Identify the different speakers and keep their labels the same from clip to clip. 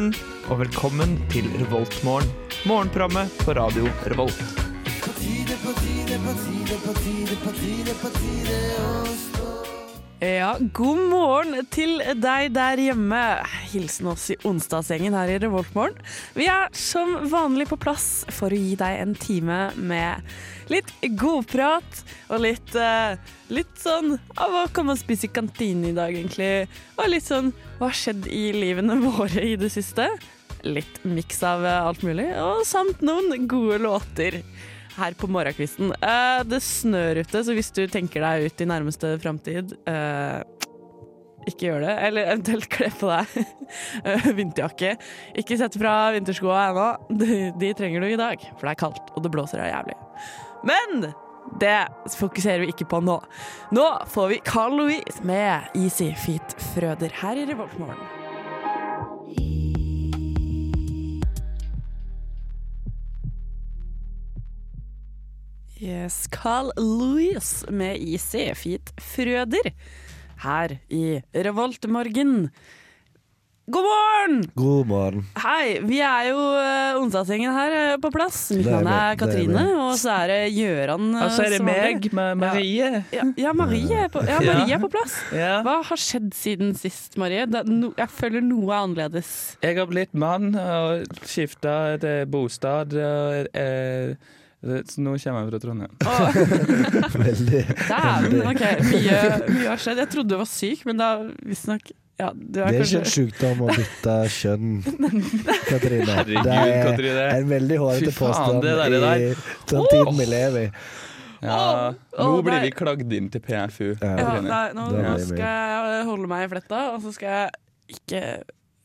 Speaker 1: morgen, og velkommen til Revoltmorgen. Morgenprogrammet på radio Revolt.
Speaker 2: Ja, god morgen til deg der hjemme. Hilsen oss i onsdagsgjengen her i Revoltmorgen. Vi er som vanlig på plass for å gi deg en time med litt godprat og litt, eh, litt sånn av Hva kan man spise i kantinen i dag, egentlig? Og litt sånn Hva har skjedd i livene våre i det siste? Litt miks av alt mulig, og samt noen gode låter her på morgenkvisten. Eh, det snør ute, så hvis du tenker deg ut i nærmeste framtid eh, ikke gjør det. Eller eventuelt kle på deg eh, vinterjakke. Ikke sett fra vinterskoa ennå. De, de trenger du i dag, for det er kaldt og det blåser jævlig. Men det fokuserer vi ikke på nå. Nå får vi Carl Louise med Easy Feet Frøder her i Revoltmorgen. Yes, Carl Louis med Easy Feet Frøder her i Revoltmorgen. God morgen!
Speaker 3: God morgen.
Speaker 2: Hei, vi er jo uh, onsdagsgjengen her eh, på plass. Mitt
Speaker 3: er
Speaker 2: navn er
Speaker 3: det er
Speaker 2: Katrine, og så er det Gjøran. Uh,
Speaker 1: Og så er det meg, med Marie.
Speaker 2: Ja, ja, Marie er på, ja. Marie er på plass.
Speaker 1: Ja.
Speaker 2: Hva har skjedd siden sist, Marie? Er no, jeg føler noe er annerledes.
Speaker 1: Jeg har blitt mann og skifta til bostad. Og, eh, så nå kommer jeg fra Trondheim.
Speaker 2: Oh.
Speaker 3: Veldig.
Speaker 2: Dæven, OK. Mye, mye har skjedd. Jeg trodde du var syk, men da visstnok ja, du
Speaker 3: Det
Speaker 2: er
Speaker 3: ikke en sykdom å bytte kjønn, Katrine.
Speaker 1: Herregud,
Speaker 3: Det er
Speaker 1: Katrine.
Speaker 3: en veldig hårete påstand
Speaker 1: det der, det der.
Speaker 3: i den tiden vi lever i.
Speaker 1: Ja, nå blir vi klagd inn til PFU.
Speaker 3: Ja.
Speaker 2: Ja, nei, nå
Speaker 3: Det
Speaker 2: skal jeg holde meg i fletta, og så skal jeg ikke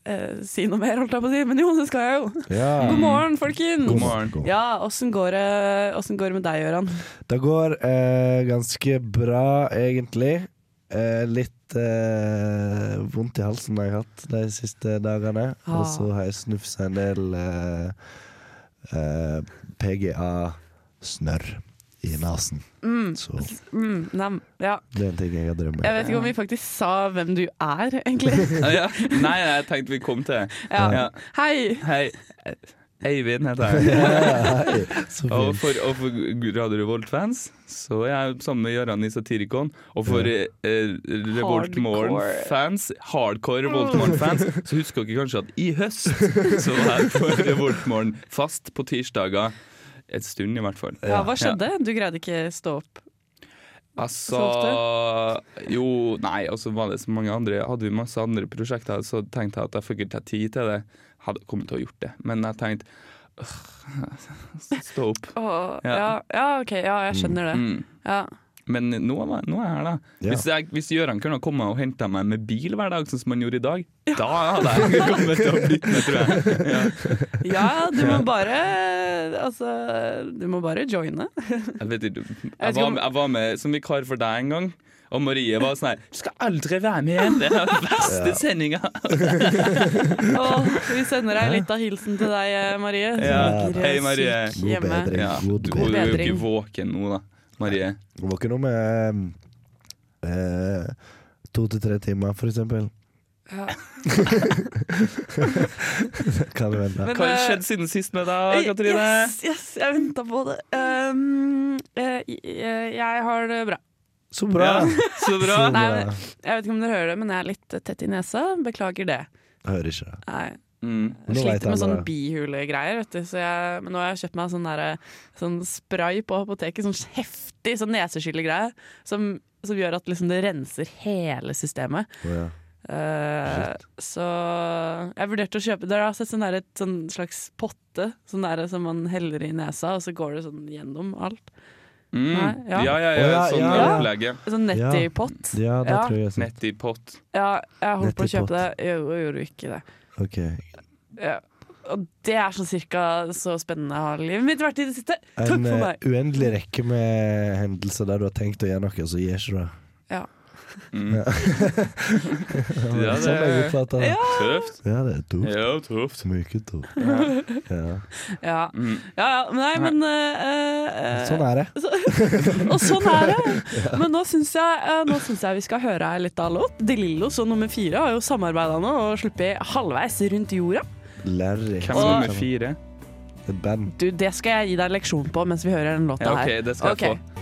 Speaker 2: eh, si noe mer, holdt jeg på å si. Men jo, det skal jeg jo.
Speaker 3: Ja.
Speaker 2: God morgen, folkens!
Speaker 1: God morgen.
Speaker 2: Ja, åssen går, det, går det med deg, Gøran?
Speaker 3: Det går eh, ganske bra, egentlig. Eh, litt eh, vondt i halsen har jeg hatt de siste dagene.
Speaker 2: Ah.
Speaker 3: Og så har jeg snufsa en del eh, eh, PGA-snørr i nesen.
Speaker 2: Mm,
Speaker 3: Så
Speaker 2: mm, nam, ja.
Speaker 3: det er en ting jeg har drømt
Speaker 2: Jeg vet ikke om vi faktisk sa hvem du er, egentlig.
Speaker 1: Ja, ja. Nei, jeg tenkte vi kom til det.
Speaker 2: Ja.
Speaker 1: Ja.
Speaker 2: Hei!
Speaker 1: Hei. Eivind heter jeg. Og for, og for Radio Revolt-fans så er jeg sammen med Gøran i Satirikon. Og for
Speaker 3: Ja.
Speaker 1: eh, Revolt Morgen-fans, hardcore Revolt Morgen-fans, så husker dere kanskje at i høst så var jeg på Revolt Morgen fast på tirsdager. Et stund, i hvert fall.
Speaker 2: Ja, hva skjedde? Du greide ikke stå opp.
Speaker 1: Altså Jo, nei, altså var det så mange andre Hadde vi masse andre prosjekter, så tenkte jeg at jeg fikk ikke tid til det. Hadde kommet til å gjort det. Men jeg tenkte Stå opp.
Speaker 2: Åh,
Speaker 1: Ja.
Speaker 2: ja. ja, OK. Ja, jeg skjønner det.
Speaker 1: Mm.
Speaker 2: Ja.
Speaker 1: Men nå, nå er jeg her, da.
Speaker 3: Ja.
Speaker 1: Hvis, jeg, hvis Gjøran kunne komme og hente meg med bil hver dag, sånn som han gjorde i dag, da hadde jeg kommet til å blitt med, tror jeg. Ja.
Speaker 2: ja, du må bare Altså, du må bare joine.
Speaker 1: Jeg vet ikke. Jeg var, med, jeg var med som vikar for deg en gang. Og Marie var sånn her Du skal aldri være med igjen! Det er den verste sendinga!
Speaker 2: oh, vi sender deg litt av hilsen til deg, eh, Marie.
Speaker 1: Ja. Hei,
Speaker 2: eh,
Speaker 1: Marie.
Speaker 3: God bedring.
Speaker 1: Ja,
Speaker 3: God bedring.
Speaker 1: du er jo ikke våken nå, da. Marie.
Speaker 3: Var ikke med eh, to til tre timer, for eksempel.
Speaker 2: Ja.
Speaker 3: kan.
Speaker 2: Men,
Speaker 1: Hva har
Speaker 2: eh,
Speaker 1: skjedd siden sist med deg, Katrine?
Speaker 2: Yes, yes, jeg venta på det. Um, eh, jeg, jeg har det bra.
Speaker 3: Så bra!
Speaker 1: Ja, så bra.
Speaker 3: Så bra.
Speaker 2: Nei, Jeg vet ikke om dere hører det, men jeg er litt tett i nesa. Beklager det.
Speaker 3: Jeg hører ikke det.
Speaker 2: Nei.
Speaker 1: Mm.
Speaker 2: Jeg sliter med
Speaker 3: alle
Speaker 2: sånn bihulegreier, vet du. Så jeg, men nå har jeg kjøpt meg sånn, der, sånn spray på apoteket, sånn heftig sånn neseskyllegreie, som, som gjør at liksom det renser hele systemet.
Speaker 3: Oh, ja.
Speaker 2: uh, så jeg vurderte å kjøpe Dere har sett sånn der, et sånn slags potte sånn der, som man heller i nesa, og så går det sånn gjennom alt.
Speaker 1: Mm.
Speaker 2: Nei, ja.
Speaker 1: Ja, ja, ja. Sånn
Speaker 3: ja,
Speaker 2: ja.
Speaker 1: opplegget.
Speaker 2: Sånn
Speaker 3: Ja.
Speaker 2: Netty-pott.
Speaker 3: ja, det
Speaker 2: Ja.
Speaker 3: tror jeg. sant.
Speaker 1: Nett i pott.
Speaker 2: Ja, jeg holdt på å kjøpe det. Jo, jeg gjorde ikke det.
Speaker 3: Ok.
Speaker 2: Ja. Og det er sånn cirka så spennende har livet mitt vært i det siste. Takk
Speaker 3: En
Speaker 2: for
Speaker 3: eh,
Speaker 2: meg.
Speaker 3: uendelig rekke med hendelser der du har tenkt å gjøre noe, og så gjør ikke du det.
Speaker 1: Mm.
Speaker 3: Ja.
Speaker 1: Ja,
Speaker 3: sånn
Speaker 1: det-
Speaker 2: er.
Speaker 1: Tøft.
Speaker 3: Ja, det er tøft.
Speaker 1: Ja, tøft.
Speaker 3: Mye tøft.
Speaker 1: Ja.
Speaker 3: Ja.
Speaker 2: Ja.
Speaker 1: Mm.
Speaker 2: Nei, men uh, eh,
Speaker 3: Sånn er det.
Speaker 2: Og sånn er det. Men nå syns jeg, eh, nå syns jeg vi skal høre ei lita låt. De Lillos og nummer fire har jo samarbeida nå og sluppet halvveis rundt jorda.
Speaker 3: Larry.
Speaker 1: Hvem er nummer fire?
Speaker 3: Et band.
Speaker 2: Du, det skal jeg gi deg leksjon på mens vi hører den låta
Speaker 1: Ja, OK,
Speaker 2: her.
Speaker 1: det skal jeg
Speaker 2: okay.
Speaker 1: få.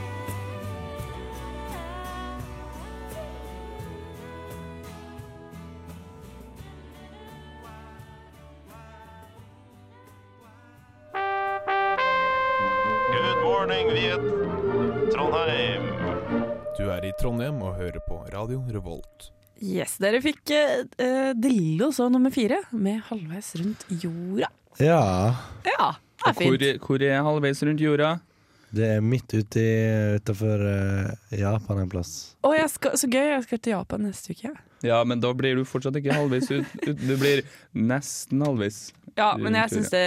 Speaker 4: Trondheim
Speaker 5: og hører på Radio Revolt.
Speaker 2: Yes, dere fikk uh, Drillo så nummer fire, med halvveis rundt jorda.
Speaker 3: Ja.
Speaker 2: Ja, det er fint.
Speaker 1: hvor er halvveis rundt jorda?
Speaker 3: Det er midt ute utafor utenfor eh, Japan en plass.
Speaker 2: Å, jeg skal, så gøy, jeg skal til Japan neste uke.
Speaker 1: Ja, men da blir du fortsatt ikke halvveis ut. ut du blir nesten halvveis.
Speaker 2: Ja, men jeg syns det,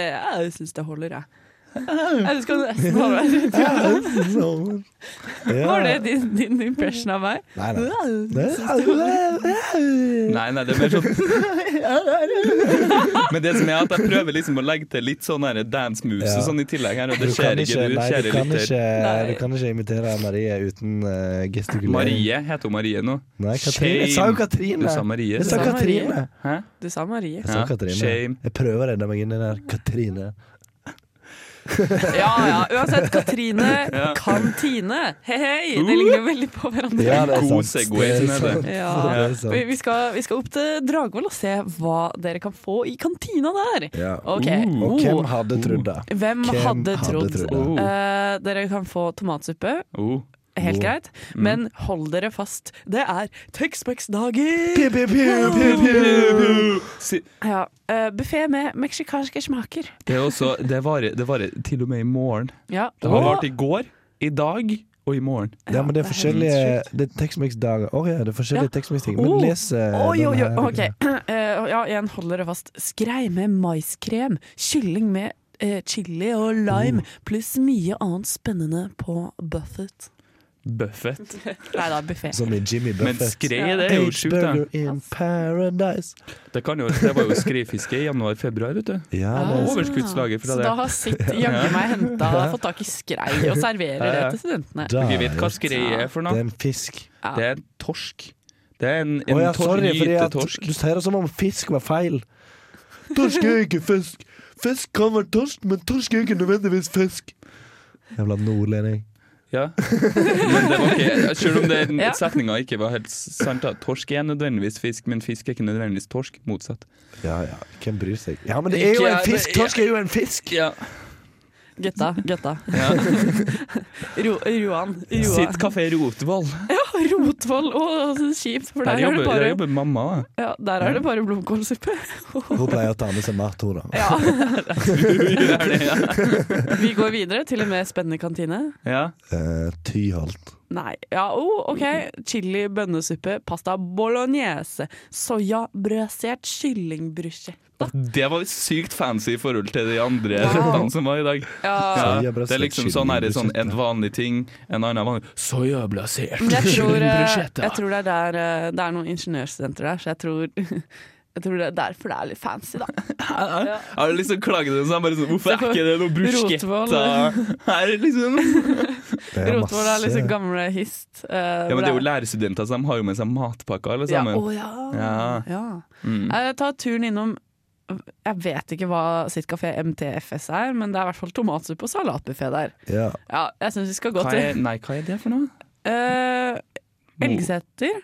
Speaker 2: det holder, jeg. Jeg skal nesten rundt jorda. Var det din, din impression av meg?
Speaker 3: Nei, nei.
Speaker 1: Nei, nei, det er mer sånn Men det som er at jeg prøver liksom å legge til litt sånn dance moves
Speaker 3: Ja.
Speaker 1: og sånn i tillegg her, og det
Speaker 3: Du
Speaker 1: skjer
Speaker 3: ikke,
Speaker 1: ikke, du,
Speaker 3: du
Speaker 1: kjære
Speaker 3: kan
Speaker 1: lytter.
Speaker 3: ikke,
Speaker 2: Nei.
Speaker 3: du kan ikke imitere Marie uten uh, gestikulering.
Speaker 1: Marie heter hun Marie nå.
Speaker 3: Nei, Katrine. Jeg sa jo Katrine.
Speaker 1: Du sa Marie.
Speaker 3: Jeg sa
Speaker 2: Du sa
Speaker 3: Katrine.
Speaker 1: Hæ?
Speaker 2: Du sa Marie.
Speaker 3: Jeg sa
Speaker 1: Ja,
Speaker 3: Katrine.
Speaker 1: shame.
Speaker 3: Jeg prøver å redde meg inn i der. Katrine.
Speaker 2: Ja ja, uansett. Katrine,
Speaker 1: Ja.
Speaker 2: kantine. Hei hei, det ligner jo veldig på hverandre.
Speaker 3: Ja, det er
Speaker 1: God
Speaker 3: sant.
Speaker 1: segway,
Speaker 3: Det er
Speaker 1: som heter.
Speaker 3: sant.
Speaker 2: Ja.
Speaker 3: Det er sant.
Speaker 2: Vi, vi, skal, vi skal opp til Dragvoll og se hva dere kan få i kantina der.
Speaker 3: Ja.
Speaker 2: Ok.
Speaker 1: Uh.
Speaker 3: Og
Speaker 2: Oh.
Speaker 3: hvem hadde trodd det?
Speaker 2: Hvem
Speaker 3: Hvem
Speaker 2: hadde
Speaker 3: hadde
Speaker 2: trodd?
Speaker 3: trodd det?
Speaker 2: Eh, dere kan få tomatsuppe.
Speaker 1: Oh.
Speaker 2: Helt
Speaker 3: Oh.
Speaker 2: greit. Men hold dere fast. Det er.
Speaker 1: Si-
Speaker 2: Ja, uh, Buffé med meksikanske smaker.
Speaker 1: Det er også Det varer, det varer til og med i morgen.
Speaker 2: Ja.
Speaker 1: Det har vart i går, i dag og i morgen.
Speaker 3: Ja, men det er forskjellige Det er Tex-Mex-dager. Oh, ja, det er forskjellige
Speaker 2: Ja.
Speaker 3: Tex-Mex-ting. Men
Speaker 2: Oh.
Speaker 3: les oh,
Speaker 2: Oi, oi, Okay. Eh, ja, igjen, hold dere fast. Skrei med maiskrem, kylling med eh, chili og lime, pluss mye annet spennende på Buffett.
Speaker 1: Buffett.
Speaker 2: Nei da, buffé.
Speaker 3: Som i Jimmy Buffett.
Speaker 1: Men skrei, det er jo sjukt, da.
Speaker 3: in paradise.
Speaker 1: Det, kan jo, det var jo skreifiske i januar-februar, vet du.
Speaker 3: Ja, det er
Speaker 1: overskuddslager fra
Speaker 2: så
Speaker 1: det.
Speaker 2: da har sitt jaggu meg henta fått tak i skrei og serverer det til studentene.
Speaker 1: Du vet hva skrei er for noe?
Speaker 3: Det er en fisk.
Speaker 2: Ja.
Speaker 1: Det er en torsk. Det er en, en
Speaker 3: oh, ja, sorry, fordi at
Speaker 1: gytetorsk.
Speaker 3: du sier det som om fisk var feil. Torsk er ikke fisk. Fisk kan være torsk, men torsk er ikke nødvendigvis fisk. Jævla nordlending.
Speaker 1: Ja. Men det var ikke Selv om den
Speaker 2: Ja.
Speaker 1: setninga ikke var helt sant. da Torsk er nødvendigvis fisk, men fisk er ikke nødvendigvis torsk. Motsatt.
Speaker 3: Ja ja, hvem bryr seg? Ja, men det er jo en fisk! Torsk er jo en fisk!
Speaker 1: Ja.
Speaker 2: Gutta, gutta.
Speaker 1: ja.
Speaker 2: Ro, Roan.
Speaker 1: Sitt kafé Rotvoll.
Speaker 2: Ja, Rotvoll. Å, så kjipt. For
Speaker 1: Der
Speaker 2: der er
Speaker 1: jobber,
Speaker 2: bare,
Speaker 1: der jobber mamma.
Speaker 2: ja, der er det bare blomkålsuppe.
Speaker 3: Hun pleier å ta med seg mat, hun da.
Speaker 2: Ja.
Speaker 1: Det, ja.
Speaker 2: Vi går videre til en mer spennende kantine.
Speaker 1: ja.
Speaker 3: Uh, Tyholt.
Speaker 2: Nei. Ja, oh, OK. Chili, bønnesuppe, pasta bolognese, soyabrødsert kyllingbrusjette.
Speaker 1: Det var sykt fancy i forhold til de andre
Speaker 2: Wow.
Speaker 1: rettene som var i dag.
Speaker 2: Ja.
Speaker 1: Ja, det er liksom sånn her, sånn en vanlig ting, en annen vanlig
Speaker 2: jeg tror, eh,
Speaker 1: kyllingbrusjette.
Speaker 2: jeg tror det, er der, eh, det er noen ingeniørstudenter der, så jeg tror, jeg tror det er derfor det er litt fancy, da.
Speaker 1: Jeg har liksom klaget det sånn, bare sånn Hvorfor er ikke det noe bruschetta her, liksom?
Speaker 3: Det er
Speaker 2: Rotvoll er liksom gamle hist. Uh,
Speaker 1: Ja, men det er jo lærerstudenter, så de har jo med seg matpakker, alle
Speaker 2: ja,
Speaker 1: sammen.
Speaker 2: å ja.
Speaker 1: Ja.
Speaker 2: ja.
Speaker 1: Mm.
Speaker 2: Jeg tar turen innom Jeg vet ikke hva sitt kafé MTFS er, men det er i hvert fall tomatsuppe og salatbuffé der.
Speaker 3: Ja.
Speaker 2: Ja, jeg syns vi skal gå
Speaker 1: Hva er,
Speaker 2: til
Speaker 1: nei, hva er det for noe?
Speaker 2: uh, Elgseter.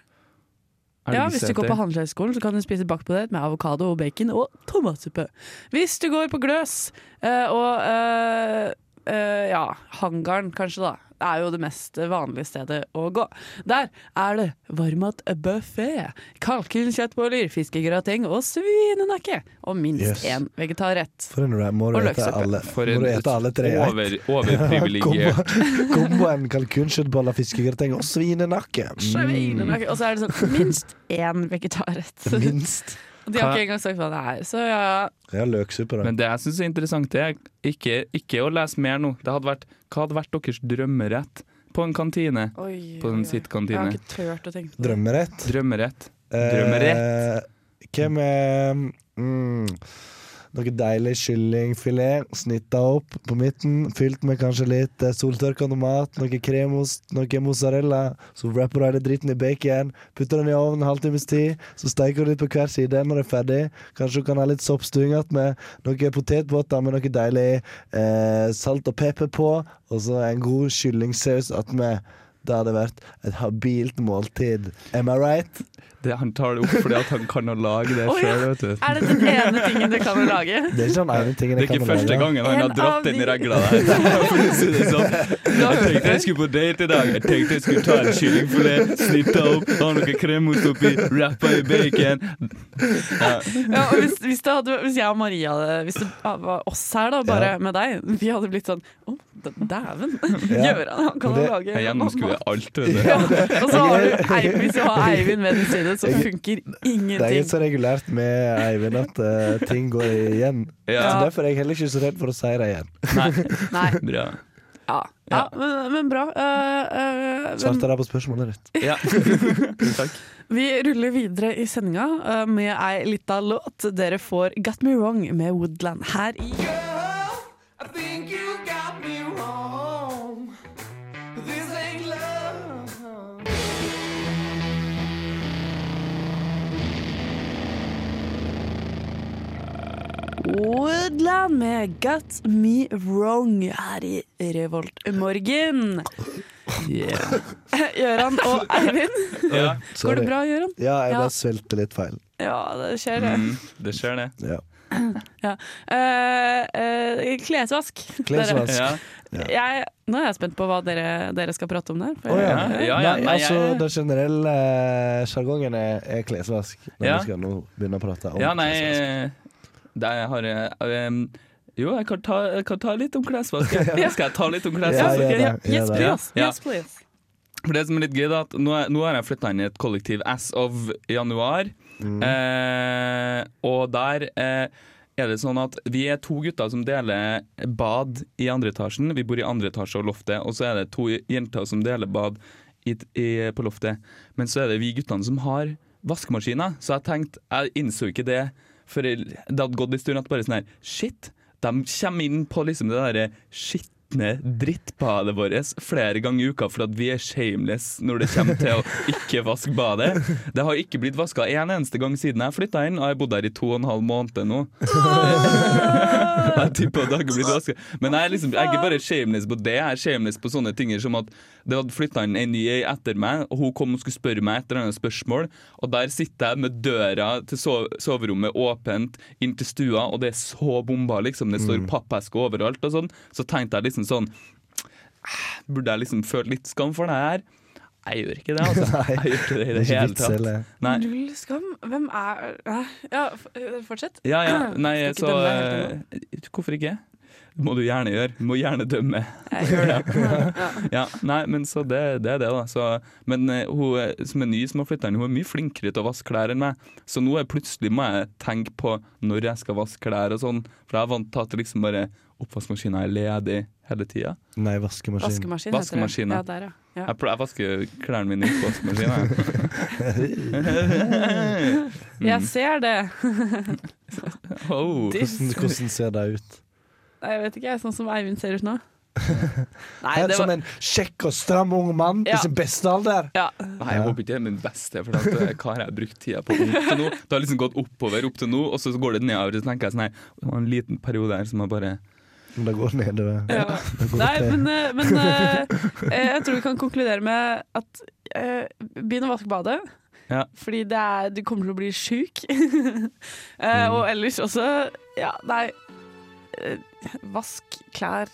Speaker 2: Ja, hvis du går på Handelshøyskolen, så kan du spise bakpotet med avokado og bacon og tomatsuppe. Hvis du går på Gløs eh, og eh, eh, ja, hangaren kanskje, da. Det er jo det mest vanlige stedet å gå. Der er det varmatbuffé. Kalkunkjøttboller, fiskegrateng og svinenakke. Og minst
Speaker 3: Yes.
Speaker 2: én vegetarrett.
Speaker 3: For en må du ete alle,
Speaker 1: For
Speaker 3: må du alle tre i ett.
Speaker 1: over, overprivilegert
Speaker 3: Kombo- Komboen kalkunkjøttboller, fiskegrateng og svinenakke. Mm.
Speaker 2: Svinenakke. Og så er det sånn minst én vegetarrett.
Speaker 3: Minst.
Speaker 2: De har ikke engang sagt hva det er. Så ja,
Speaker 3: Ja, løksuppe, da.
Speaker 1: Men det jeg syns er interessant, det er ikke, ikke å lese mer nå. Det hadde vært, hva hadde vært deres drømmerett på en kantine?
Speaker 2: Oi,
Speaker 1: På
Speaker 2: en
Speaker 1: den
Speaker 2: oi. Jeg har ikke turt å tenke på det.
Speaker 3: Drømmerett.
Speaker 1: Drømmerett.
Speaker 3: Eh,
Speaker 1: Drømmerett.
Speaker 3: Hvem er mm, Noe deilig kyllingfilet snitta opp på midten. Fylt med kanskje litt eh, soltørka tomat, noe kremost, noe mozzarella. Så wrapper du hele dritten i bacon. Putter den i ovnen en halvtimes tid. Så steiker du litt på hver side når det er ferdig. Kanskje du kan ha litt soppstuing med noe potetbåter med noe deilig eh, salt og pepper på. Og så en god kyllingsaus attmed. Det hadde vært et habilt måltid. Am I right?
Speaker 1: Det, han tar det opp fordi at han kan å lage det
Speaker 2: oh,
Speaker 1: sjøl, Ja.
Speaker 2: Er det den ene tingen du kan å lage?
Speaker 3: Det er ikke ene tingen
Speaker 1: Det er ikke
Speaker 3: å
Speaker 1: første
Speaker 3: lage.
Speaker 1: gangen han
Speaker 2: En
Speaker 1: har dratt inn i regla der. Å sånn. Jeg tenkte jeg skulle på date i dag. Jeg tenkte jeg skulle ta en kyllingfilet, snitta opp, ha noe kremost oppi, rappa i bacon. Ja.
Speaker 2: Ja, og hvis, hvis, det hadde, hvis jeg og Maria Hvis det var oss her, da, bare
Speaker 3: Ja.
Speaker 2: med deg, vi hadde blitt sånn Å, oh, dæven! Gjøran, han kan jo lage
Speaker 1: Jeg gjennomskuer alt, vet
Speaker 2: Ja,
Speaker 1: du.
Speaker 2: og så har du Eivind, hvis du har Eivind ved din side, så funker
Speaker 3: Det er
Speaker 2: ikke
Speaker 3: så regulært med Eivind at uh, ting går igjen.
Speaker 1: Ja.
Speaker 3: Så Derfor er jeg heller ikke så redd for å si det igjen.
Speaker 1: Nei,
Speaker 2: Nei.
Speaker 1: bra.
Speaker 2: Ja, ja men, men bra. Uh, uh,
Speaker 3: Svarte deg på spørsmålet ditt.
Speaker 1: Ja. Takk.
Speaker 2: vi ruller videre i sendinga uh, med ei lita låt. Dere får Got Me Wrong med Woodland her i Woodland med Got Me Wrong her i Revoltmorgen.
Speaker 1: Yeah.
Speaker 2: Gøran og Eivind,
Speaker 1: Ja.
Speaker 2: går det bra, Gøran?
Speaker 3: Ja, jeg
Speaker 2: Ja.
Speaker 3: bare svelgte litt feil.
Speaker 2: Ja, det skjer, det.
Speaker 1: Mm, det skjer, det.
Speaker 3: Ja.
Speaker 2: Ja. Uh, uh, klesvask.
Speaker 3: Klesvask.
Speaker 1: Ja.
Speaker 3: Ja.
Speaker 2: Jeg, nå er jeg spent på hva dere, dere skal prate om der.
Speaker 3: Oh, ja.
Speaker 1: Ja, ja,
Speaker 3: Nei, altså, den generelle eh, sjargongen er, er klesvask. Når
Speaker 1: Ja.
Speaker 3: vi skal nå begynne å prate om
Speaker 1: Ja, nei
Speaker 3: klesvask.
Speaker 1: Der har jeg um, Jo, jeg kan, ta, jeg kan ta litt om klesvask. ja. Skal jeg ta litt om klesvask?
Speaker 3: Ja.
Speaker 2: Yes, please.
Speaker 1: Ja.
Speaker 2: Yes, please.
Speaker 1: For det som er litt gøy, da, at nå, er- nå har jeg flytta inn i et kollektiv as of januar.
Speaker 3: Mm.
Speaker 1: Eh, og der eh, er det sånn at vi er to gutter som deler bad i andre etasjen. Vi bor i andre etasje og loftet, og så er det to jenter som deler bad i, i, på loftet. Men så er det vi guttene som har vaskemaskiner, så jeg tenkte Jeg innså ikke det jeg- det hadde gått en stund at bare sånn her Shit! De kommer inn på liksom det derre skitne drittbadet vårt flere ganger i uka for at vi er shameless når det kommer til å ikke vaske badet. Det har ikke blitt vaska en eneste gang siden jeg flytta inn, og jeg har bodd her i to og en halv måned nå. jeg tipper at det har ikke blitt vasket. Men jeg er, liksom, jeg er ikke bare shameless på det, jeg er shameless på sånne ting som at det hadde flytta inn en ny ei etter meg, og hun kom og skulle spørre meg et eller annet spørsmål, og der sitter jeg med døra til soverommet åpent inn til stua, og det er så bomba, liksom. Det står pappesker overalt og sånn. Så tenkte jeg liksom sånn "Ah, Burde jeg liksom følt litt skam for det her? Jeg gjør ikke det, altså.
Speaker 3: Nei,
Speaker 1: Jeg gjør ikke det i
Speaker 3: Det
Speaker 1: det
Speaker 3: er
Speaker 1: hele tatt. Nei.
Speaker 2: Null skam? Hvem er Ja, fortsett.
Speaker 1: Ja, ja. Nei, så eh, Hvorfor ikke? Det må du gjerne gjøre. Du må gjerne dømme.
Speaker 2: Jeg gjør det. Ja.
Speaker 1: Ja, nei, men så det, det er det, da. Så, men eh, hun eh, som er ny, som har flytta inn, hun er mye flinkere til å vaske klær enn meg. Så nå er plutselig må jeg tenke på når jeg skal vaske klær og sånn. For jeg er vant til at liksom bare oppvaskmaskina er ledig hele tida.
Speaker 3: Nei, vaskemaskin.
Speaker 2: Vaskemaskin, heter det.
Speaker 1: Vaskemaskinen.
Speaker 2: Ja, der, ja. ja.
Speaker 1: Jeg, jeg vasker klærne mine i oppvaskmaskinen.
Speaker 2: Jeg ser det.
Speaker 1: oh.
Speaker 3: Hvordan, hvordan ser det ut?
Speaker 2: Nei, Jeg vet ikke, jeg er sånn som Eivind ser ut nå. Nei, det
Speaker 3: Som en kjekk og stram ung mann
Speaker 2: Ja.
Speaker 3: i sin beste alder.
Speaker 2: ja.
Speaker 1: Nei, jeg håper ikke det er min beste, for at, eh, hva har jeg brukt tida på til nå? Det har liksom gått oppover opp til nå, og så går det nedover. Så tenker jeg sånn, nei, det var en liten periode her som jeg bare
Speaker 3: det går nedover.
Speaker 2: Ja.
Speaker 3: Det går
Speaker 2: Nei, men, eh, men eh, jeg tror vi kan konkludere med at uh, begynn å vaske badet.
Speaker 1: Ja.
Speaker 2: Fordi det er, du kommer til å bli sjuk. uh,
Speaker 3: Mm.
Speaker 2: Og ellers også Ja, nei. Eh, vask klær.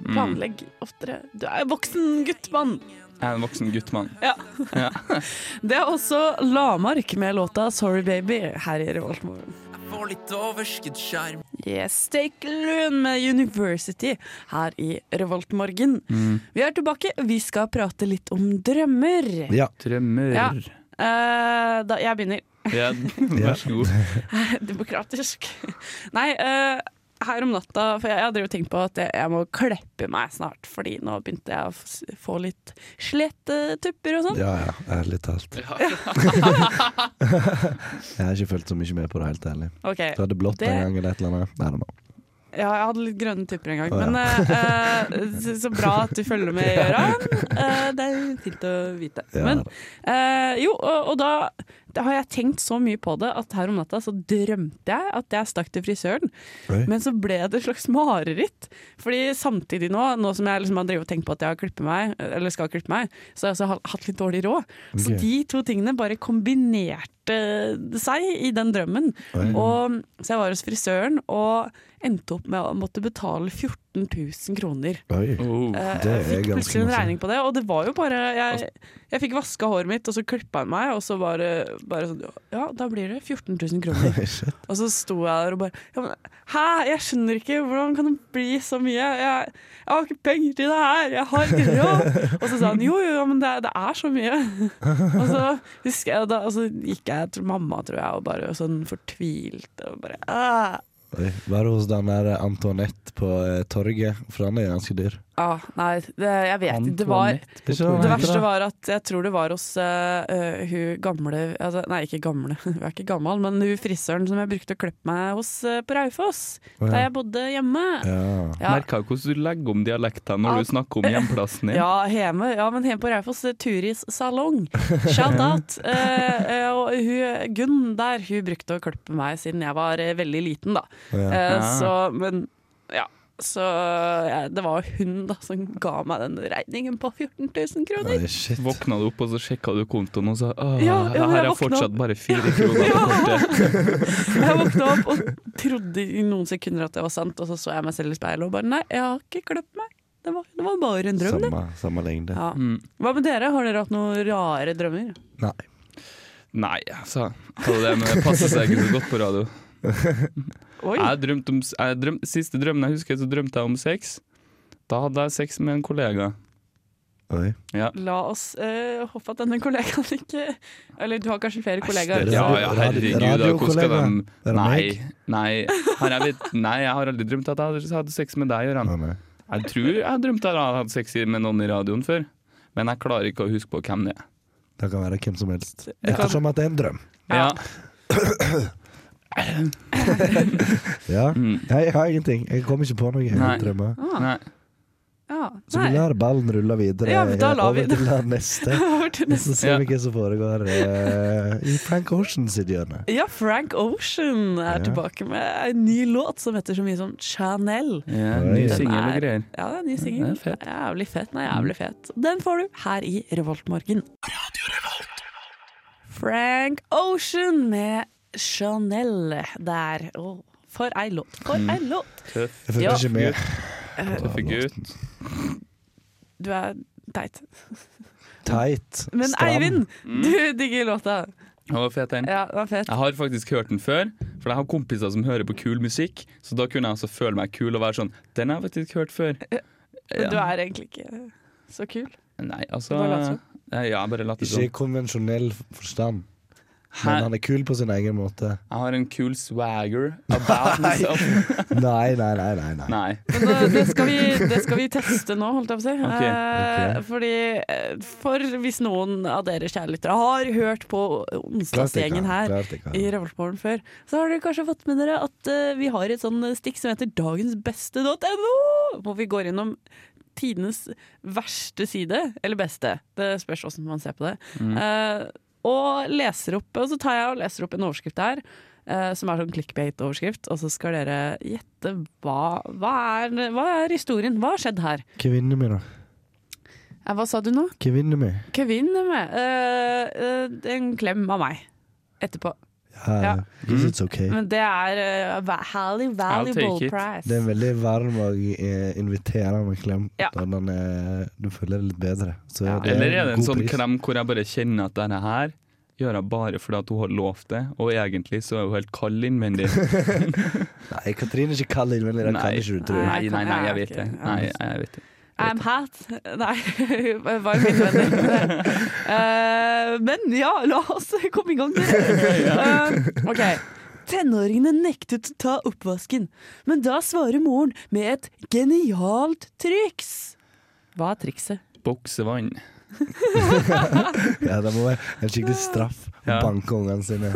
Speaker 1: mm,
Speaker 2: Planlegg oftere. Du er voksen guttmann.
Speaker 1: Jeg er en voksen guttmann.
Speaker 2: Ja.
Speaker 1: Ja.
Speaker 2: Det er også Lamark med låta 'Sorry Baby' her i Revoltmorgen.
Speaker 6: Får litt overskuddsskjerm.
Speaker 2: Yes, Take Loon med University her i Revoltmorgen.
Speaker 1: Mm.
Speaker 2: Vi er tilbake. Vi skal prate litt om drømmer.
Speaker 3: Ja.
Speaker 1: Drømmer.
Speaker 2: Ja. Uh, da, jeg begynner.
Speaker 1: Ja, vær så god.
Speaker 2: Demokratisk. Nei, eh, her om natta For jeg, jeg hadde jo tenkt på at jeg, jeg må kleppe meg snart, fordi nå begynte jeg å få litt slettetupper og sånn.
Speaker 3: Ja ja, ærlig talt. jeg har ikke fulgt så mye med på det, helt ærlig.
Speaker 2: Ok,
Speaker 3: Du hadde blått
Speaker 2: Det-
Speaker 3: en gang eller et eller annet? Nei, det
Speaker 2: Ja, jeg hadde litt grønne tupper en gang.
Speaker 3: Å, ja.
Speaker 2: Men eh, eh, så, så bra at du følger med, Gøran. Uh, det er fint å vite.
Speaker 3: Ja,
Speaker 2: Men eh, jo, og, og da har jeg tenkt så mye på det at her om natta så drømte jeg at jeg stakk til frisøren.
Speaker 3: Oi.
Speaker 2: Men så ble det et slags mareritt. Fordi samtidig nå, nå som jeg liksom har drevet og tenkt på at jeg har meg, eller skal klippe meg, så har jeg også hatt litt dårlig råd. Så de to tingene bare kombinerte seg i den drømmen.
Speaker 3: Oi.
Speaker 2: Og, så jeg var hos frisøren og endte opp med å måtte betale 14 000 kroner.
Speaker 3: Oi.
Speaker 1: Oh.
Speaker 2: Eh,
Speaker 3: Det
Speaker 2: jeg fikk plutselig en regning på det, og det var jo bare Jeg, jeg fikk vaska håret mitt, og så klippa han meg, og så bare, bare sånn Ja, da blir det 14 000 kroner. Og så sto jeg der og bare ja, men, Hæ, jeg skjønner ikke, hvordan kan det bli så mye? Jeg, jeg har ikke penger til det her, jeg har ikke råd. Og så sa han jo, jo, men det, det er så mye. Og så husker jeg, da, og så gikk jeg til mamma, tror jeg, og bare sånn fortvilte og bare «Ah».
Speaker 3: Oi. Var hos den der Antoinette på eh, torget? For han er ganske dyr.
Speaker 2: Ah, nei, det, jeg vet ikke. Det var
Speaker 1: Antoinette på
Speaker 3: Ikke
Speaker 2: Det verste var at jeg tror det var hos eh, eh, hun gamle altså, Nei, ikke gamle, hun er ikke gammel, men hun frisøren som jeg brukte å klippe meg hos eh, på Raufoss,
Speaker 3: Å, ja.
Speaker 2: Der jeg bodde hjemme.
Speaker 3: Ja.
Speaker 2: Ja,
Speaker 1: Merker du hvordan du legger om dialekten når du snakker om hjemplassen din?
Speaker 2: ja, hjemme, ja men hjemme på Raufoss, eh, Turis salong. Shout out. Eh, eh, og hun, Gunn der, hun brukte å klippe meg siden jeg var eh, veldig liten, da.
Speaker 3: Ja.
Speaker 2: Eh, Så, men ja. Så ja, det var hun da som ga meg den regningen på 14 000 kroner.
Speaker 3: Oi.
Speaker 1: Våkna du opp og så sjekka du kontoen og sa at
Speaker 2: Ja, ja,
Speaker 1: her er fortsatt
Speaker 2: opp.
Speaker 1: bare fire kroner på kortet.
Speaker 2: Jeg våkna opp og trodde i noen sekunder at det var sant, og så så jeg meg selv i speilet og bare nei, jeg har ikke klippet meg. Det var, det var bare en drøm, det.
Speaker 3: Samme, samme lengde.
Speaker 2: Ja.
Speaker 1: Mm.
Speaker 2: Hva med dere? Har dere hatt noen rare drømmer?
Speaker 3: Nei.
Speaker 1: Nei, altså. hva Det, men passer seg ikke så godt på radio.
Speaker 2: Oi!
Speaker 1: Jeg drømte om, jeg drøm, siste drømmen jeg husker, så drømte jeg om sex. Da hadde jeg sex med en kollega.
Speaker 3: Oi.
Speaker 1: Ja.
Speaker 2: La oss eh, håpe at denne kollegaen ikke Eller du har kanskje flere kollegaer.
Speaker 3: er
Speaker 1: Ja, ja, herregud. da, Hvordan skal de Nei, nei. Vet, nei, jeg har aldri drømt at jeg hadde- sex med deg, Gøran. Jeg tror jeg drømte at jeg hadde hatt sex med noen i radioen før, men jeg klarer ikke å huske på hvem det er.
Speaker 3: Det kan være hvem som helst. Ettersom at det er en drøm.
Speaker 1: Ja.
Speaker 3: Ja. Jeg har ingenting. Jeg kommer ikke på noe. Jeg drømmer.
Speaker 2: Ah,
Speaker 1: Nei.
Speaker 2: Ja.
Speaker 3: Så vi lar ballen rulle videre
Speaker 2: Ja, vi
Speaker 3: over til den neste.
Speaker 2: Til neste.
Speaker 3: så ser
Speaker 1: Ja.
Speaker 3: vi hva som foregår uh, i Frank Ocean sitt hjørne.
Speaker 2: Ja, Frank Ocean er
Speaker 3: Ja.
Speaker 2: tilbake med en ny låt som heter så mye som Chanel.
Speaker 1: Ja, ny singel og
Speaker 2: er-
Speaker 1: greier.
Speaker 2: Ja, det er en ny singel.
Speaker 1: Fett.
Speaker 2: Jævlig fett. Den er jævlig fet. Den får du her i Revoltmorgen. Frank Ocean med Chanel der. Oh, for ei låt. For
Speaker 1: Mm.
Speaker 2: ei låt.
Speaker 1: Mm.
Speaker 3: Jeg følger ikke med.
Speaker 1: Tøffe gutt.
Speaker 2: Du er teit.
Speaker 3: Tight.
Speaker 2: Men
Speaker 3: Stram.
Speaker 2: Eivind,
Speaker 1: Mm.
Speaker 2: du digger låta.
Speaker 1: Den var fet, den.
Speaker 2: Ja, den var fet.
Speaker 1: Jeg har faktisk hørt den før, for jeg har kompiser som hører på kul musikk. Så da kunne jeg altså føle meg kul og være sånn Den har jeg faktisk hørt før.
Speaker 2: Men du er egentlig ikke så kul.
Speaker 1: Nei, altså
Speaker 2: som.
Speaker 1: Ja, jeg bare later
Speaker 3: Ikke i konvensjonell forstand. Men han er kul på sin egen måte.
Speaker 1: Jeg har en kul swagger about myself.
Speaker 3: Nei, nei, nei. nei, nei.
Speaker 1: Nei.
Speaker 2: Men det, det, skal vi, det skal vi teste nå, holdt jeg på å si.
Speaker 1: Okay.
Speaker 2: Eh,
Speaker 3: okay.
Speaker 2: fordi eh, For hvis noen av dere kjærelyttere har hørt på onsdagsgjengen her i Revoltmorgen før, så har dere kanskje fått med dere at uh, vi har et sånn stikk som heter dagensbeste.no, hvor vi går innom tidenes verste side, eller beste, det spørs hvordan man ser på det,
Speaker 1: Mm.
Speaker 2: eh, og leser opp, og så tar jeg og leser opp en overskrift her, eh, som er sånn clickbait-overskrift, og så skal dere gjette hva, hva, er, hva er historien, hva har skjedd her?
Speaker 3: Vinner vi, da?
Speaker 2: Hva sa du nå?
Speaker 3: Hva vinner vi?
Speaker 2: min. med. Eh, eh, en klem av meg etterpå.
Speaker 3: Ja. It's okay.
Speaker 2: Men det er uh, highly valuable price.
Speaker 3: Det er en veldig varm og uh, inviterende klem.
Speaker 2: Ja.
Speaker 3: Da den er, du føler det litt bedre. Så
Speaker 2: Ja.
Speaker 3: det
Speaker 1: Eller er det en
Speaker 3: en
Speaker 1: sånn
Speaker 3: pris.
Speaker 1: klem hvor jeg bare kjenner at denne her gjør jeg bare fordi at hun har lovt det, og egentlig så er hun helt kald innvendig.
Speaker 3: Nei, Katrine er ikke kald innvendig, det kan ikke du tro.
Speaker 2: Nei,
Speaker 1: nei, nei, jeg vet det. Nei, jeg vet det.
Speaker 2: I'm hat. Nei, varm innvendig. Eh, men ja, la oss komme i gang. Uh, Eh, OK. Tenåringene nektet å ta oppvasken, men da svarer moren med et genialt triks. Hva er trikset?
Speaker 1: Boksevann.
Speaker 3: Ja, det må være en skikkelig straff å
Speaker 1: Ja.
Speaker 3: banke ungene sine.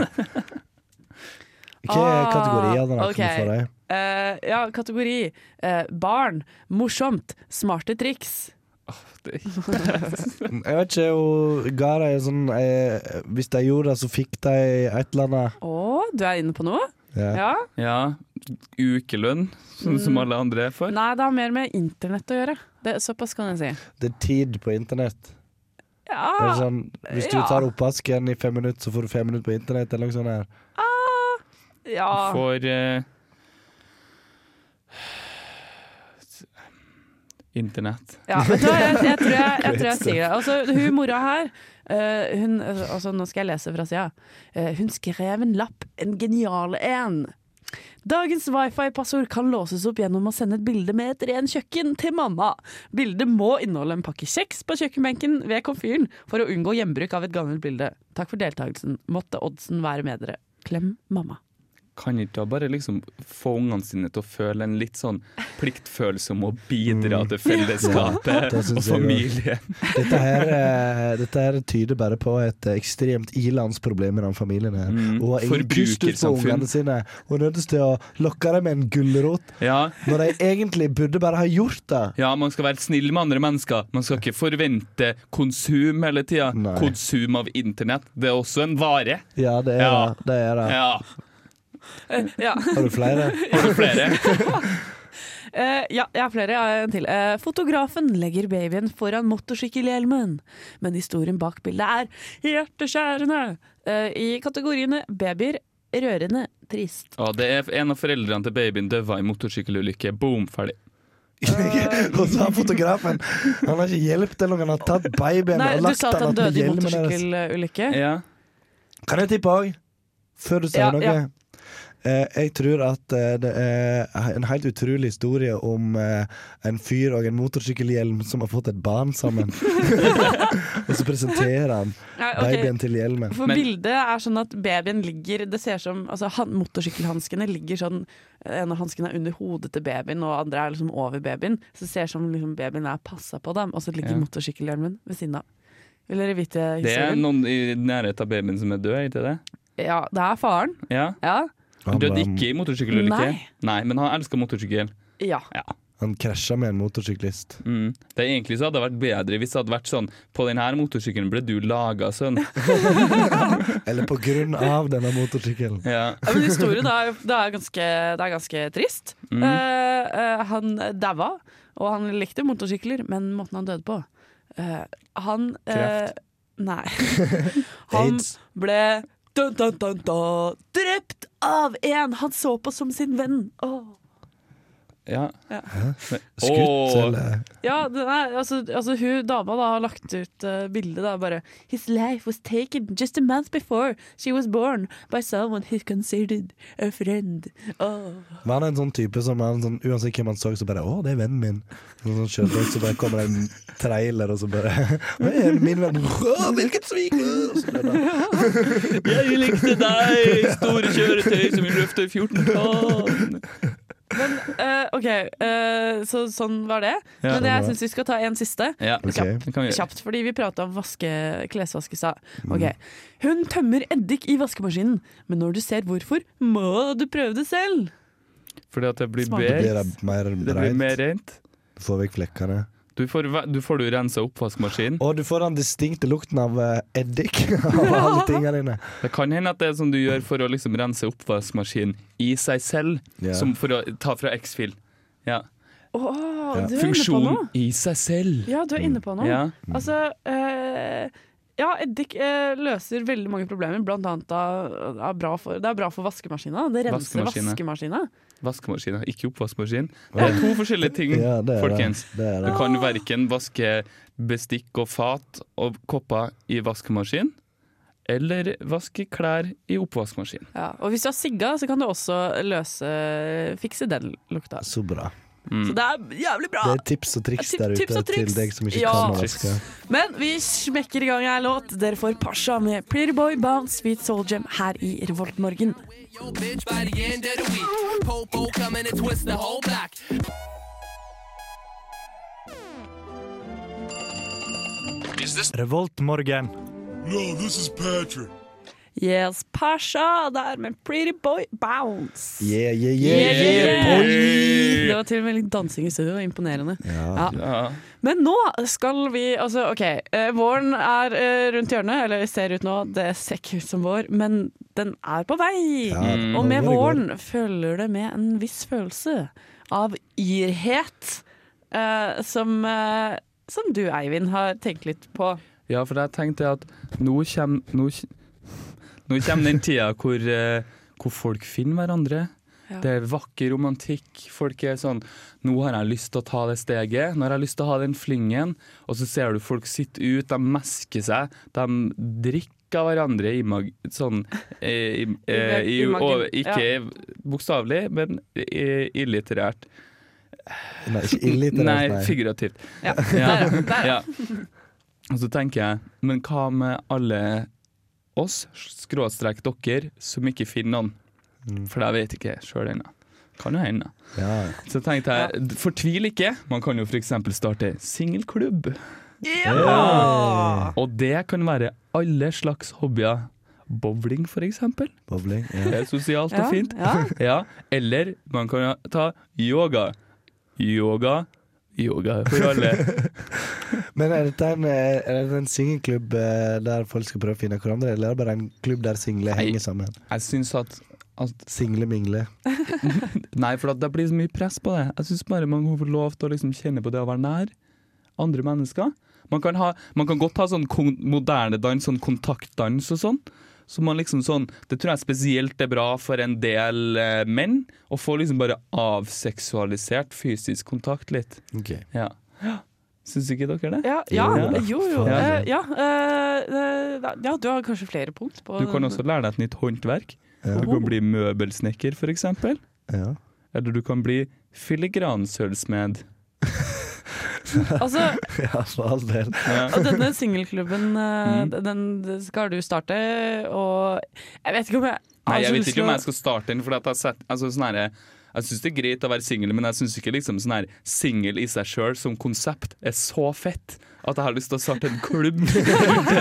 Speaker 3: Er
Speaker 2: Ah,
Speaker 3: kategorier da,
Speaker 2: ok.
Speaker 3: kan du deg?
Speaker 2: Uh, ja, kategori uh, barn, morsomt, smarte triks.
Speaker 3: Jeg vet ikke, hun ga de sånn jeg, Hvis de gjorde det, så fikk de et eller annet.
Speaker 2: Å, du er inne på noe?
Speaker 3: Ja.
Speaker 2: Ja.
Speaker 1: Ja, ukelønn, som
Speaker 2: Mm.
Speaker 1: alle andre er for.
Speaker 2: Nei, det har mer med internett å gjøre. Det, såpass kan jeg si.
Speaker 3: Det er tid på internett. Det er
Speaker 2: Ja,
Speaker 3: sånn, hvis du
Speaker 2: ja.
Speaker 3: tar oppvasken i fem minutter, så får du fem minutter på internett. Eller noe sånt her.
Speaker 2: Ja.
Speaker 1: For uh, Internett.
Speaker 2: Ja, vet du hva, jeg, jeg, tror jeg, jeg tror jeg sier det. Altså, hun mora her, Uh, hun, altså, nå skal jeg lese fra sida. Uh, hun skrev en lapp, en genial en. Dagens wifi-passord kan låses opp gjennom å sende et bilde med et ren kjøkken til mamma. Bildet må inneholde en pakke kjeks på kjøkkenbenken ved komfyren for å unngå gjenbruk av et gammelt bilde. Takk for deltakelsen. Måtte oddsen være med dere. Klem mamma.
Speaker 1: Kan ikke da bare liksom få ungene sine til å føle en litt sånn pliktfølelse om å bidra
Speaker 3: Mm.
Speaker 1: til fellesskapet
Speaker 3: Ja,
Speaker 1: og familien?
Speaker 3: Dette her, eh, dette her tyder bare på et eh, ekstremt ilandsproblem i den familien her.
Speaker 1: Mm.
Speaker 3: Hun har ingen pust ut på
Speaker 1: Forbrukersamfunn.
Speaker 3: ungene sine. Hun er nødt til å lokke dem med en gulrot,
Speaker 1: Ja,
Speaker 3: når de egentlig burde bare ha gjort det.
Speaker 1: ja, man skal være snill med andre mennesker. Man skal ikke forvente konsum hele tida. Konsum av internett. Det er også en vare.
Speaker 3: Ja, det er
Speaker 1: Ja.
Speaker 3: det. det, er det.
Speaker 1: Ja,
Speaker 2: ja.
Speaker 3: Har du flere?
Speaker 1: har du flere?
Speaker 2: Uh, ja, jeg har flere. Jeg har en til. Uh, fotografen legger babyen foran motorsykkelhjelmen, men historien bak bildet er hjerteskjærende. uh, I kategoriene babyer, rørende, trist.
Speaker 1: Ja, det er en av foreldrene til babyen døva i motorsykkelulykke. Boom, ferdig.
Speaker 3: Og så har fotografen Han har ikke hjulpet eller han har tatt babyen
Speaker 2: Nei,
Speaker 3: og
Speaker 2: du
Speaker 3: lagt
Speaker 2: sa at
Speaker 3: den
Speaker 2: han døde i
Speaker 3: hjelmen deres.
Speaker 2: motorsykkelulykke.
Speaker 1: Ja.
Speaker 3: Kan jeg tippe òg? Før du sier
Speaker 2: Ja,
Speaker 3: noe?
Speaker 2: ja.
Speaker 3: Eh, jeg tror at eh, det er en helt utrolig historie om eh, en fyr og en motorsykkelhjelm som har fått et barn sammen. og så presenterer han
Speaker 2: ja, okay.
Speaker 3: babyen til hjelmen.
Speaker 2: For bildet er sånn at babyen ligger Det ser som altså, han, Motorsykkelhanskene ligger sånn En av hanskene er under hodet til babyen, og andre er liksom over babyen. Så det ser som liksom babyen er passa på dem, og så ligger
Speaker 1: Ja.
Speaker 2: motorsykkelhjelmen ved siden av. Vil dere vite historien?
Speaker 1: Det er noen i nærheten av babyen som er død, ikke det?
Speaker 2: Ja, det er faren.
Speaker 1: Ja.
Speaker 2: Ja.
Speaker 1: Han døde ikke i motorsykkelulykke.
Speaker 2: Nei.
Speaker 1: Nei, men han elska motorsykkel.
Speaker 2: ja.
Speaker 3: Han krasja med en motorsyklist.
Speaker 1: Mm. Det er Egentlig så hadde det vært bedre hvis det hadde vært sånn På denne motorsykkelen ble du laga, sønn.
Speaker 3: Eller på grunn av denne motorsykkelen.
Speaker 1: Ja.
Speaker 2: Ja, men historien er, det er, ganske, det er ganske trist.
Speaker 1: Mm.
Speaker 2: Uh, eh, han daua, og han likte motorsykler, men måten han døde på uh, Han eh,
Speaker 1: Kreft.
Speaker 2: Nei. han
Speaker 3: Aids.
Speaker 2: ble dun, dun, dun, drept av en han så på som sin venn. Åh.
Speaker 1: Ja.
Speaker 3: Skutt,
Speaker 1: Åh.
Speaker 3: eller
Speaker 2: Ja, det er, altså, altså hun dama da har lagt ut uh, bilde da bare His life was taken just a month before she was born by someone he considered a friend. Oh.
Speaker 3: Var han en sånn type som han, sånn, uansett hvem han så, så bare 'Å, det er vennen min'. Sånn, sånn så bare kommer det en trailer, og så bare er min venn?' Å, hvilket svik!
Speaker 1: Jeg likte deg, store kjøretøy som vil løfte 14 tonn.
Speaker 2: Men uh, OK, uh, så sånn var det.
Speaker 1: Ja,
Speaker 2: Men
Speaker 3: sånn
Speaker 2: jeg syns vi skal ta en siste.
Speaker 1: Ja,
Speaker 3: okay.
Speaker 1: det gjøre.
Speaker 2: Kjapt, fordi vi prata om vaske, klesvask i stad.
Speaker 3: Mm.
Speaker 2: Ok. Hun tømmer eddik i vaskemaskinen, men når du ser hvorfor, må du prøve det selv.
Speaker 1: Fordi at det blir.
Speaker 3: Da blir det mer
Speaker 1: Det blir mer
Speaker 3: rent.
Speaker 1: Du
Speaker 3: får vekk flekkene.
Speaker 1: Du får, du får du rensa oppvaskmaskinen.
Speaker 3: Og du får den distinkte lukten av eh, eddik av alle tingene dine.
Speaker 1: Det kan hende at det er sånn du gjør for å liksom rense oppvaskmaskinen i seg selv,
Speaker 3: yeah.
Speaker 1: som for å ta fra X-Fil. Ja.
Speaker 2: Oh,
Speaker 3: Ja.
Speaker 1: Funksjon i seg selv.
Speaker 2: Ja, du er inne på noe.
Speaker 1: Ja.
Speaker 2: Altså eh, Ja, eddik eh, løser veldig mange problemer, blant annet av, av bra for, det er bra for vaskemaskina. Det renser vaskemaskina.
Speaker 1: Vaskemaskin, ikke oppvaskmaskin. Det er to forskjellige ting,
Speaker 3: Ja, det er
Speaker 1: folkens.
Speaker 3: det. det, er
Speaker 1: Du kan verken vaske bestikk og fat og kopper i vaskemaskin, eller vaske klær i oppvaskmaskin.
Speaker 2: Ja. Og hvis du har sigga, så kan du også løse fikse den lukta.
Speaker 3: Så bra.
Speaker 2: Så det er jævlig bra.
Speaker 3: Det er tips og triks der ute
Speaker 2: triks.
Speaker 3: til deg som ikke
Speaker 2: Ja.
Speaker 3: kan norsk.
Speaker 2: Men vi smekker i gang ei låt. Dere får Pasha med Pretty Boy Bounce Sweet Soul Gem her i Revoltmorgen.
Speaker 6: Yo, No, this is end
Speaker 2: Yes, Pasha der med Pretty Boy Bounce.
Speaker 3: Yeah, yeah, yeah,
Speaker 2: Yeah,
Speaker 3: boy!
Speaker 2: Det var til og med litt dansing i studio. Imponerende.
Speaker 3: Ja.
Speaker 1: Ja.
Speaker 2: Men nå skal vi Altså, OK. Eh, våren er eh, rundt hjørnet, eller ser ut nå. Det ser ikke ut som vår, men den er på vei.
Speaker 3: Ja,
Speaker 1: Mm.
Speaker 2: Og med våren følger det med en viss følelse av yrhet, eh, som, eh, som du, Eivind, har tenkt litt på.
Speaker 1: Ja, for jeg tenkte at nå kommer, nå, kommer den tida hvor, eh, hvor folk finner hverandre.
Speaker 2: Ja.
Speaker 1: Det er vakker romantikk. Folk er sånn Nå har jeg lyst til å ta det steget. Nå har jeg lyst til å ha den flingen. Og så ser du folk sitte ut, de mesker seg. De drikker av hverandre i mag... Sånn eh, i, eh, i,
Speaker 2: I
Speaker 1: og, Ikke bokstavelig, men i- illitterært.
Speaker 3: Nei, ikke illitterært,
Speaker 1: Nei,
Speaker 3: nei.
Speaker 1: figurativt.
Speaker 2: Ja,
Speaker 1: Ja.
Speaker 2: der, der. ja.
Speaker 1: Ja. Og så tenker jeg, men hva med alle oss, skråstrek dere, som ikke finner noen?
Speaker 3: Mm.
Speaker 1: For jeg vet ikke sjøl ennå. Kan jo hende.
Speaker 3: Ja.
Speaker 1: Så tenkte jeg, fortvil ikke. Man kan jo f.eks. starte singelklubb.
Speaker 2: Ja!
Speaker 1: Og det kan være alle slags hobbyer. Bowling, eksempel.
Speaker 3: Bowling. Ja.
Speaker 1: Det er sosialt og fint.
Speaker 2: ja.
Speaker 1: Ja. Eller man kan ta yoga. Yoga, yoga for alle.
Speaker 3: Men er dette en, er dette en singelklubb eh, der folk skal prøve å finne hverandre, eller er det bare en klubb der single
Speaker 1: Nei.
Speaker 3: henger sammen?
Speaker 1: Jeg synes at, at
Speaker 3: Single-mingle.
Speaker 1: Nei, for det blir så mye press på det. Jeg syns bare man må få lov til å liksom kjenne på det å være nær andre mennesker. Man kan, ha, man kan godt ha sånn moderne dans, sånn kontaktdans og sånn. Så man liksom sånn, Det tror jeg spesielt er bra for en del eh, menn. Å få liksom bare avseksualisert fysisk kontakt litt. Ja. Syns ikke dere det?
Speaker 2: Ja, ja,
Speaker 1: Ja.
Speaker 2: jo, jo.
Speaker 3: Ja.
Speaker 2: eh, Ja, eh, eh, ja, du har kanskje flere punkt på
Speaker 1: Du kan også lære deg et nytt håndverk.
Speaker 3: Ja.
Speaker 1: Du kan bli møbelsnekker, f.eks.
Speaker 3: Ja.
Speaker 1: Eller du kan bli filigransølvsmed.
Speaker 2: Altså,
Speaker 3: ja, for all del.
Speaker 2: Og denne singelklubben, eh,
Speaker 1: Mm.
Speaker 2: den skal du starte, og jeg vet ikke om jeg har
Speaker 1: Nei, jeg vet ikke om jeg skal starte den. For at jeg, har sett, altså, sånn herre- jeg syns det er greit å være singel, men jeg syns ikke liksom sånn her singel i seg sjøl som konsept er så fett at jeg har lyst til å starte en klubb.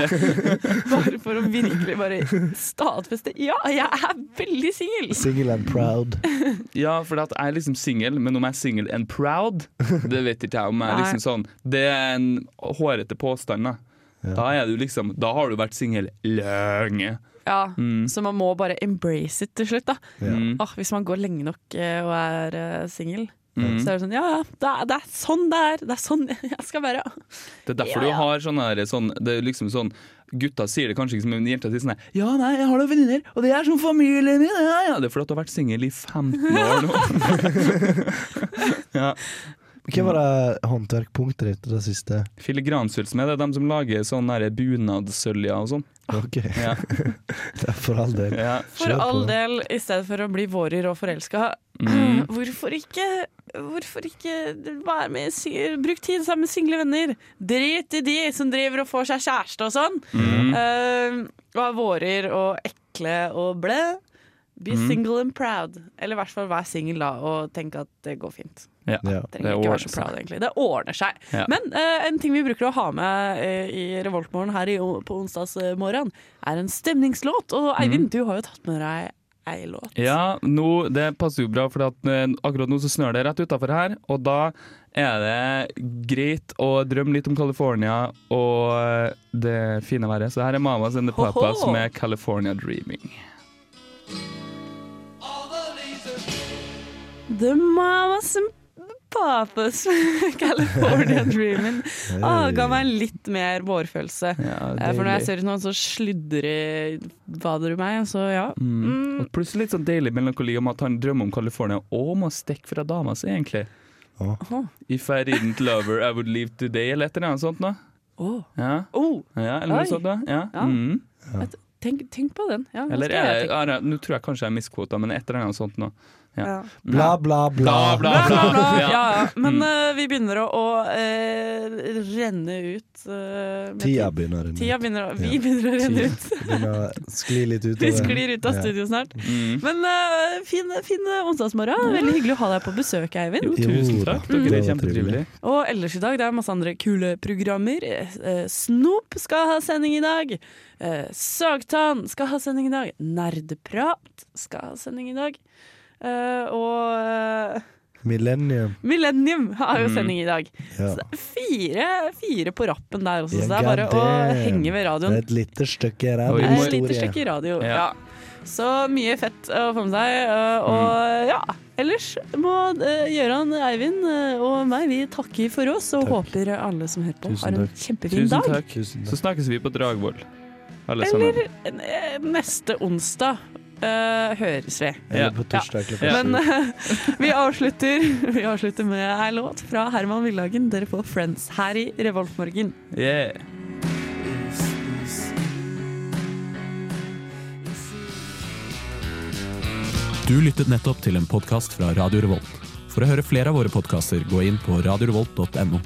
Speaker 2: Bare for å virkelig bare stadfeste Ja, jeg er veldig singel!
Speaker 3: Single and proud.
Speaker 1: ja, for at jeg er liksom singel, men om jeg er singel and proud, det vet ikke jeg om jeg er liksom sånn. Det er en hårete påstand, da.
Speaker 3: Ja.
Speaker 1: Da, er du liksom, da har du vært singel lenge.
Speaker 2: Ja,
Speaker 1: Mm.
Speaker 2: Så man må bare embrace it til slutt, da.
Speaker 1: Mm.
Speaker 2: Åh, hvis man går lenge nok eh, og er uh, singel,
Speaker 1: Mm.
Speaker 2: så er det sånn Ja, ja, det er, det er sånn det er. Det er sånn jeg skal være.
Speaker 1: Det er derfor
Speaker 2: Ja, ja.
Speaker 1: du har sånn her sånn, Det er liksom sånn Gutta sier det kanskje ikke som en jente sier sånn her, Ja, nei, jeg har noen venninner, og det er som familien min. Ja, ja. Det er fordi du har vært singel i 15 år nå. ja.
Speaker 3: Hva var det håndverkpunktet ditt, det siste?
Speaker 1: Filigransølvsmed det er de som lager sånn her bunadssøljer og sånn.
Speaker 3: Ok,
Speaker 1: Ja.
Speaker 3: det er for all del.
Speaker 1: Ja.
Speaker 2: For all del, i stedet for å bli vårer og forelska,
Speaker 1: Mm.
Speaker 2: hvorfor ikke Hvorfor ikke være med, bruk tid sammen med single venner? Drit i de som driver og får seg kjæreste og sånn.
Speaker 1: Mm.
Speaker 2: Uh, og er vårer og ekle og blæ. Be
Speaker 1: Mm.
Speaker 2: single and proud. Eller i hvert fall vær singel da, og tenk at det går fint.
Speaker 1: Ja.
Speaker 3: Ja.
Speaker 2: Trenger
Speaker 1: Det
Speaker 2: ikke være
Speaker 1: ordner
Speaker 2: så
Speaker 1: seg.
Speaker 2: proud, egentlig. Det ordner seg.
Speaker 1: Ja.
Speaker 2: Men eh, en ting vi bruker å ha med eh, i Revoltmorgen her i, på onsdagsmorgen, er en stemningslåt. Og Eivind, du har jo tatt med deg ei låt.
Speaker 1: Ja, nå, det passer jo bra, for at, eh, akkurat nå så snør det rett utafor her. Og da er det greit å drømme litt om California og eh, det fine været. Så her er Mamas and the Papas med 'California Dreaming'.
Speaker 2: The Mamas and Papas, California Dreamin'. Ah, ga meg litt mer vårfølelse.
Speaker 1: Ja,
Speaker 2: Eh, For når jeg ser ut nå, så sludrer vader du meg, så ja.
Speaker 1: Mm.
Speaker 2: Mm.
Speaker 1: Og plutselig litt sånn deilig melankoli om at han drømmer om California og må stikke fra dama si, egentlig.
Speaker 2: Oh.
Speaker 1: If I didn't love her, I would leave today, eller et eller annet sånt. Da.
Speaker 2: Åh.
Speaker 1: Ja.
Speaker 2: Oh,
Speaker 1: Ja, eller noe
Speaker 2: Oi.
Speaker 1: sånt. Da. Ja.
Speaker 2: Ja.
Speaker 1: Mm.
Speaker 2: tenk, tenk på den. Ja, nå
Speaker 1: er er tror jeg kanskje jeg miskvota, men et eller annet sånt nå. Ja.
Speaker 3: Bla, bla, bla.
Speaker 1: Bla, bla,
Speaker 2: Bla, bla.
Speaker 1: Ja.
Speaker 2: Men eh, vi begynner å, å eh, renne ut Uh,
Speaker 3: Tida begynner å renne
Speaker 2: Tida
Speaker 3: ut.
Speaker 2: begynner å, Vi
Speaker 3: Ja.
Speaker 2: begynner å renne
Speaker 3: Tida
Speaker 2: ut.
Speaker 3: begynner å skli litt ut.
Speaker 2: Vi sklir ut av studio snart.
Speaker 1: Mm.
Speaker 2: Men uh, fin, fin onsdagsmorgen. Veldig hyggelig å ha deg på besøk, Eivind.
Speaker 1: Jo, tusen takk. Dere
Speaker 3: Det
Speaker 1: er
Speaker 3: var
Speaker 1: kjempetrivelige.
Speaker 2: Og ellers i dag, det er masse andre kule programmer. Snop skal ha sending i dag. Sagtann skal ha sending i dag. Nerdeprat skal ha sending i dag. Eh, og eh,
Speaker 3: Millennium.
Speaker 2: Millennium har jo
Speaker 1: Mm.
Speaker 2: sending i dag.
Speaker 3: Ja.
Speaker 2: Fire, fire på rappen der også, så det er bare å henge ved
Speaker 3: Det er
Speaker 2: radioen.
Speaker 3: et lite stykke
Speaker 1: må-
Speaker 2: et lite stykke radio.
Speaker 1: Ja.
Speaker 2: Ja. Så mye fett å få med seg. eh, Og ja, ellers må Gøran, Eivind og meg vi takker for oss, og
Speaker 3: Takk.
Speaker 2: håper alle som hører på,
Speaker 3: Tusen
Speaker 2: har en
Speaker 3: takk.
Speaker 2: kjempefin
Speaker 1: Tusen
Speaker 2: dag.
Speaker 1: takk.
Speaker 3: Tusen
Speaker 1: Så snakkes vi på Dragvoll, sammen.
Speaker 2: Eller neste onsdag eh, høres vi.
Speaker 3: Eller
Speaker 1: Ja.
Speaker 3: på torsdag klokka
Speaker 1: Ja.
Speaker 2: Men eh, vi, avslutter, vi avslutter med ei låt fra Herman Villagen. Dere får Friends her i Revoltmorgen.
Speaker 1: Yeah.
Speaker 5: Du lyttet nettopp til en podkast fra Radio Revolt. For å høre flere av våre podkaster, gå inn på radiorevolt.no.